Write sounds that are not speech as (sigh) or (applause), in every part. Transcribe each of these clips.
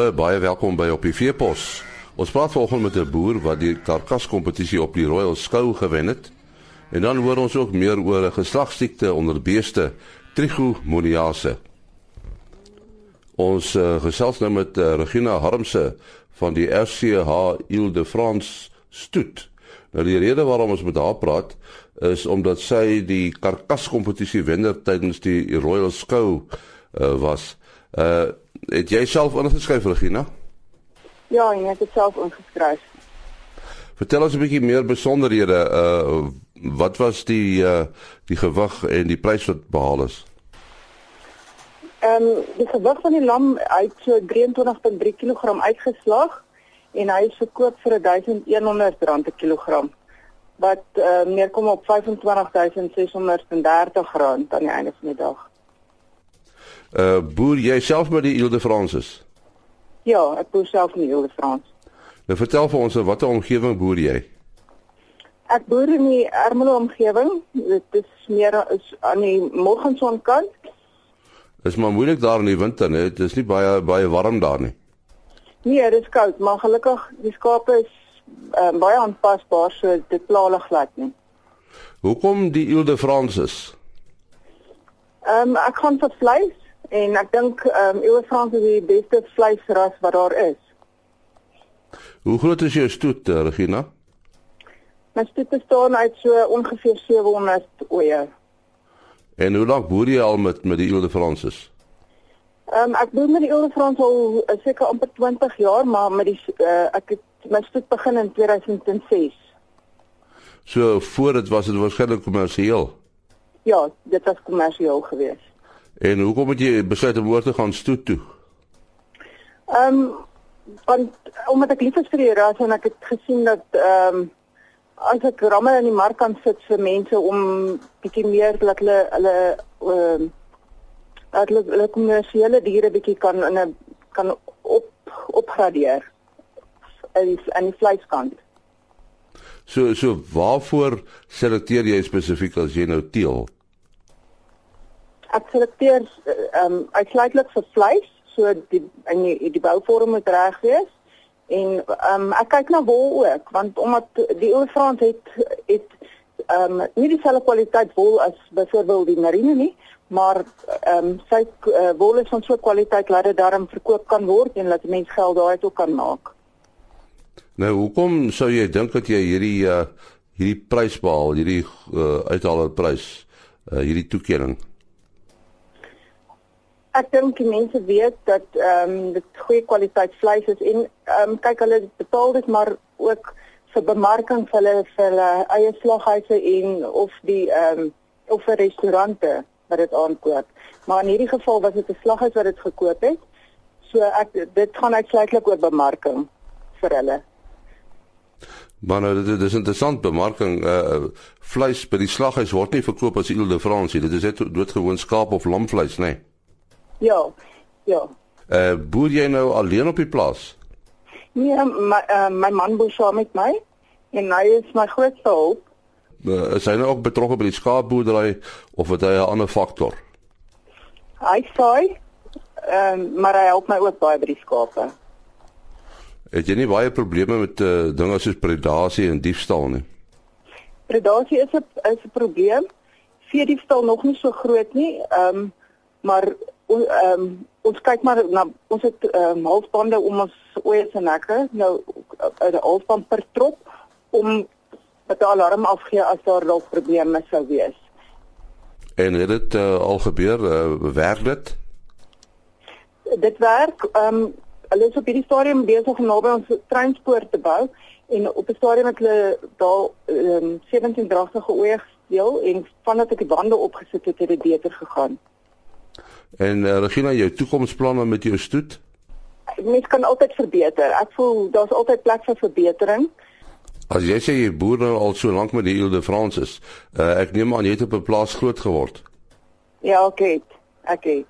Goeiemôre, baie welkom by op die Veepos. Ons praat vanoggend met 'n boer wat die karkaskompetisie op die Royal Skou gewen het. En dan hoor ons ook meer oor 'n geslagsiekte onder beeste, Trichomoniase. Ons uh, gesels nou met uh, Regina Harmse van die RCH Ile-de-France stoet. Nou die rede waarom ons met haar praat is omdat sy die karkaskompetisie wenner tydens die Royal Skou uh, was. Uh het jy self ingeskryf Regina? Ja, ek het self ingeskryf. Vertel ons 'n bietjie meer besonderhede. Uh wat was die uh die gewig en die prys wat behaal is? Ehm um, die gewig van die lam uit so 23.3 kg uitgeslag en hy is verkoop vir R1100 per kilogram wat uh, neerkom op R25630 aan die einde van die dag. Uh boer jy self by die Ile de France? Ja, ek boer self in die Ile de France. Nou vertel vir ons watter omgewing boer jy? Ek boer in die Ermelo omgewing. Dit is meer is aan die Morgensonkant. Is maar moeilik daar in die winter, né? Dit is nie baie baie warm daar nie. Nee, dit is koud, maar gelukkig die skape is um, baie aanpasbaar, so dit pla hulle glad nie. Hoekom die Ile de France? Ehm um, ek gaan vir vleis En ek dink ehm um, Ewe-Frans is die beste vleisras wat daar is. Hoe groot is jou stoet, uh, Regina? My stoet bestaan uit so ongeveer 700 oeye. En hoe lank boer jy al met met die Ewe-Frans? Ehm um, ek boer met die Ewe-Frans al uh, seker amper 20 jaar, maar met die uh, ek het my stoet begin in 2006. So voor dit was dit waarskynlik kommersieel. Ja, dit was kommersieel geweest. En hoekom het jy besluit om oor te gaan stoet toe? Ehm um, want omdat ek lief is vir die ras en ek het gesien dat ehm um, as ek ramme in die mark kan sit vir mense om bietjie meer dat hulle hulle ehm um, dat hulle hulle kommersiële diere bietjie kan in 'n kan op opgradeer in in die vleiskant. So so waarvoor selekteer jy spesifiek as jy nou teel? Ek selekteer ehm um, uitsluitlik vir vleis, so die en die, die bouvorm moet reg wees. En ehm um, ek kyk na wol ook, want omdat die ou Frans het het ehm um, nie dieselfde kwaliteit wol as byvoorbeeld die Merino nie, maar ehm um, sy uh, wol is van so kwaliteit dat dit daarom verkoop kan word en dat mense geld daaruit ook kan maak. Nou, hoekom sou jy dink dat jy hierdie uh, hierdie prys behaal, hierdie uh, uithaler prys, uh, hierdie toekenning? Ek dink die mense weet dat ehm um, dit goeie kwaliteit vleis is en ehm um, kyk hulle betaal dit maar ook vir bemarking vir hulle vir hulle eie slaghuise en of die ehm um, of vir restaurante wat dit aankoop. Maar in hierdie geval was dit 'n slaghuis wat dit gekoop het. So ek dit gaan uitsluitlik oor bemarking vir hulle. Maar nou dit is interessant bemarking uh vleis by die slaghuis word nie verkoop as Ile de France nie. Dit is net doodgewoon skaap of lamvleis, nê? Nee. Ja. Ja. Eh uh, boer jy nou alleen op die plaas? Nee, my uh, my man boer saam met my en hy is my grootste hulp. Uh, is hy nou ook betrokke by die skaapboerdery of het hy 'n ander faktor? Hy sê ehm um, maar hy help my ook baie by die skape. Het jy nie baie probleme met uh, dinge soos predasie en diefstal nie? Predasie is 'n is 'n probleem. Vee diefstal nog nie so groot nie. Ehm um, maar ehm um, ons kyk maar na ons het ehm um, halsbande om ons oë se nekke nou uit 'n halsband per trop om dat alarm afgee as daar dalk probleme sou wees. En het dit uh, al gebeur uh, werk dit? Dit werk ehm um, hulle is op hierdie stadium besig om naby ons treinspoor te bou en op 'n stadium het hulle daar ehm um, 17 dragtige oë gesteel en vandat ek die bande opgesit het het dit beter gegaan. En uh, Regina, jou toekomsplanne met jou stoet? Mens kan altyd verbeter. Ek voel daar's altyd plek vir verbetering. As jy sê jy boer nou al so lank met die Ile de France is, uh, ek neem aan jy het op 'n plaas groot geword. Ja, ek het. Ek het.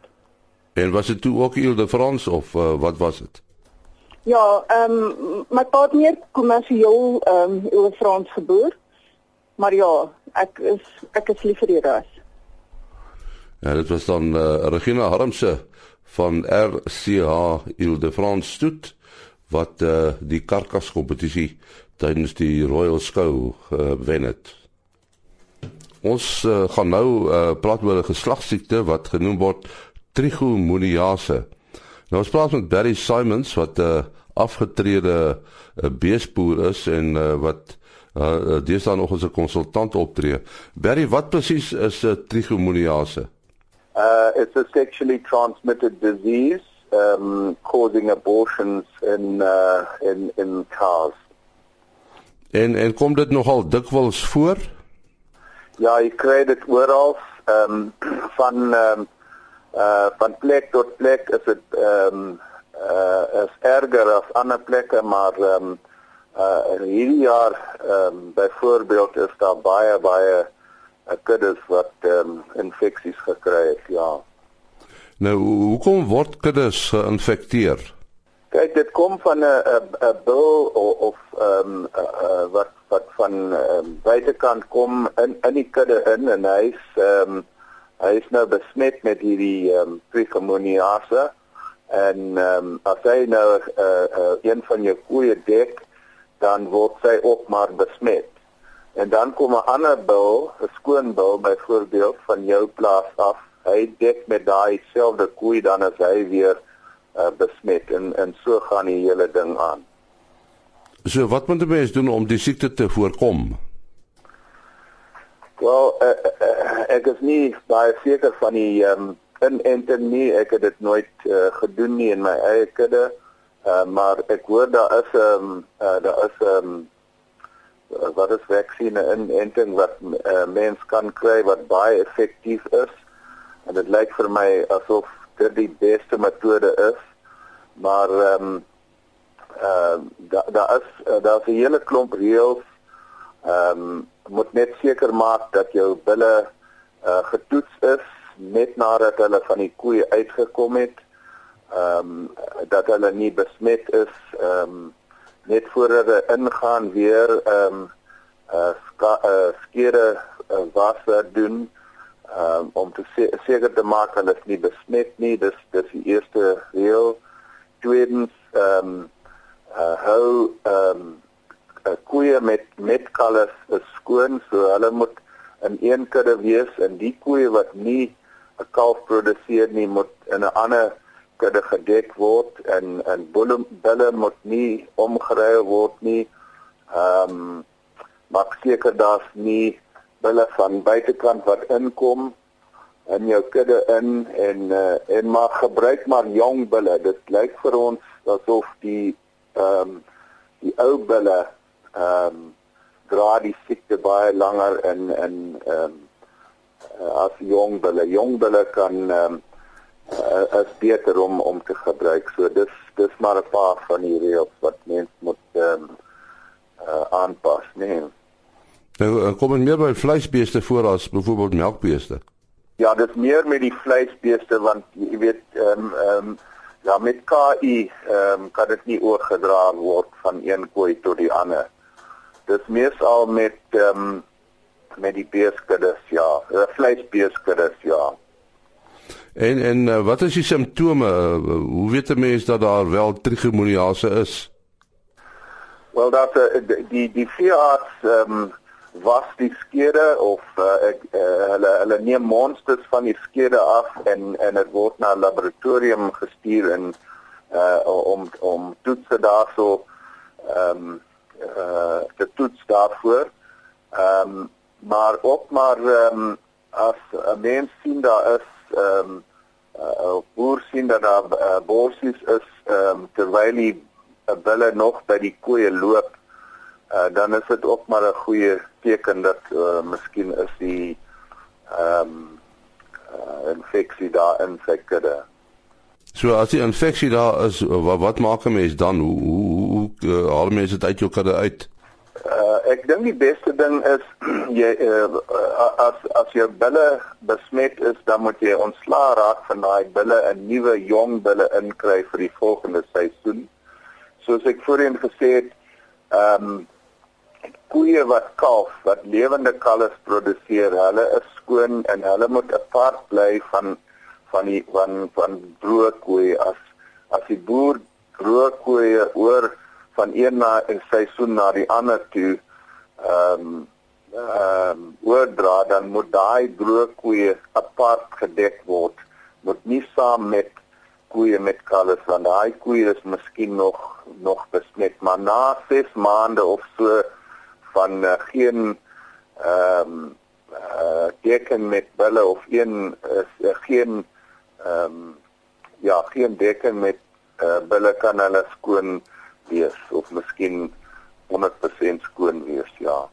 En was dit toe ook Ile de France of uh, wat was dit? Ja, ehm um, my pa het meer kommersieel ehm um, Ile de France geboer. Maar ja, ek is ek is lief vir die ras. Ja, dit was dan uh, Regina Harmse van RCH Ile-de-France stoet wat uh, die karkas kompetisie tydens die Royal gewen uh, het. Ons uh, gaan nou uh, praat oor 'n geslagsiekte wat genoem word trichomoniase. Nou ons praat met Barry Simons wat 'n uh, afgetrede uh, beesboer is en uh, wat uh, deesdae nog as 'n konsultant optree. Barry, wat presies is 'n uh, trichomoniase? Uh, it's a sexually transmitted disease um, causing abortions in uh, in in cars. En en kom dit nogal dikwels voor? Ja, jy kry dit oral ehm um, (clears throat) van ehm um, uh van plek tot plek is dit ehm um, uh is erger as ander plekke, maar ehm um, uh hierdie jaar ehm um, byvoorbeeld is daar baie baie kuddes wat ehm um, infeksies gekry het, ja. Nou, hoekom word kuddes geïnfekteer? Kyk, dit kom van 'n 'n 'n bil of ehm um, uh, wat wat van um, buitekant kom in in die kudde in en hy's ehm um, hy is nou besmet met hierdie ehm um, trichomoniase en ehm um, as hy nou uh, uh, een van jou koeie dek dan word sy ook maar besmet. En dan kom 'n ander bil, 'n skoon bil byvoorbeeld van jou plaas af. Hy dek met daai selfde koei dan as hy weer uh, besmet en en so gaan die hele ding aan. So wat moet 'n mens doen om die siekte te voorkom? Wel, uh, uh, ek is nie baie seker van die ehm um, inenting nie. Ek het dit nooit uh, gedoen nie in my eie kudde. Uh, maar ek hoor daar is 'n um, uh, daar is 'n um, wat is vaksine inenting wat uh, mens kan kry wat baie effektief is. En dit lyk vir my asof dit die beste metode is. Maar ehm um, uh, daar daar is daar's 'n hele klomp reëls. Ehm um, moet net seker maak dat jou bulle uh, getoets is net nadat hulle van die koeie uitgekom het. Ehm um, dat hulle nie besmet is ehm um, net voordat hulle ingaan weer ehm um, uh, ska, uh skere uh, wasse doen um, om te se seker te maak hulle is nie besmet nie. Dis dis die eerste reël. Tweedens ehm um, uh, hou ehm um, koeie met met kalvers skoon so hulle moet in een kudde wees en die koeie wat nie 'n kalf produseer nie moet in 'n ander kudde gedek word en en bulle bulle moet nie omgeruil word nie. Ehm um, maak seker daar's nie bulle van buitekant wat inkom in jou kudde in en uh, en maar gebruik maar jong bulle. Dit lyk vir ons asof die ehm um, die ou bulle ehm um, dra die siekte baie langer in in ehm um, as jong bulle. Jong bulle kan ehm um, uh, is beter om om te gebruik. So dis dis maar 'n paar van die reëls wat mens moet ehm um, uh, aanpas, nee. Nou eh, kom dit meer by vleisbeeste voor as byvoorbeeld melkbeeste. Ja, dis meer met die vleisbeeste want jy weet ehm um, ehm um, Ja met KI ehm um, kan dit nie oorgedra word van een koei tot die ander. Dis meestal met ehm um, met die beeskuddes ja, die vleisbeeskuddes ja. En en uh, wat is die simptome? Uh, hoe weet 'n mens dat daar wel trichomoniase is? Wel dat uh, die die veearts ehm um, was die skede of uh, ek uh, hulle hulle neem monsters van die skede af en en dit word na 'n laboratorium gestuur en uh om om toetse daarso ehm um, uh te toets daarvoor. Ehm um, maar ook maar ehm um, as 'n mens sien daar is ehm um, uh boer sien dat daar uh, borsies is ehm um, terwyl die bulle nog by die koeie loop uh, dan is dit ook maar 'n goeie teken dat uh, miskien is die ehm um, uh, infeksie daar in sy kudde. So as die infeksie daar is, wat, wat maak 'n mens dan? Hoe hoe, hoe uh, haal mense dit uit jou kudde uit? Ek dink die beste ding is (clears throat) jy uh, as as jou bulle besmet is, dan moet jy ontslaa raak van daai bulle en nuwe jong bulle inkry vir die volgende seisoen. Soos ek voorheen gesê het, ehm um, koeie wat kalf, wat lewende kalfs produseer, hulle is skoon en hulle moet apart bly van van die van van broodkoei as as die boer broodkoei oor van een na 'n seisoen na die ander toe ehm um, ehm um, oordra dan moet daai broodkoei apart gedek word. Moet nie saam met koeie met kalvers want daai koeie is miskien nog nog besmet. Maar na 6 maande of so van uh, geen ehm um, uh deken met bulle of een is uh, geen ehm um, ja, geen deken met uh, bulle kan hulle skoon wees. Of miskien 100% skoon wees, ja.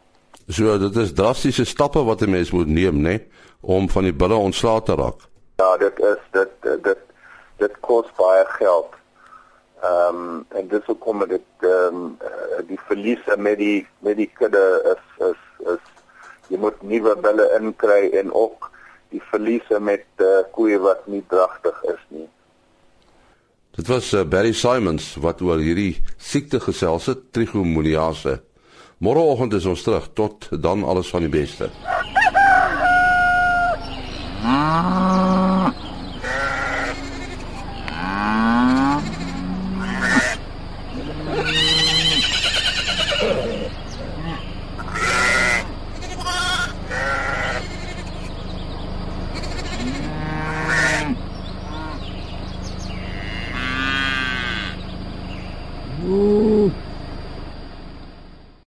So dit is drastiese stappe wat 'n mens moet neem, né, om van die bulle ontslae te raak. Ja, dit is dit dit dit kos baie geld. Ehm um, en dis hoekom dit ehm um, die verliese met die met die kudde is is is jy moet nuwe bulle inkry en ook die verliese met uh, koeie wat nie dragtig. Dit was uh, Barry Simons wat oor hierdie siekte gesels het, trichomoniase. Môreoggend is ons terug tot dan alles van die beste. Ah.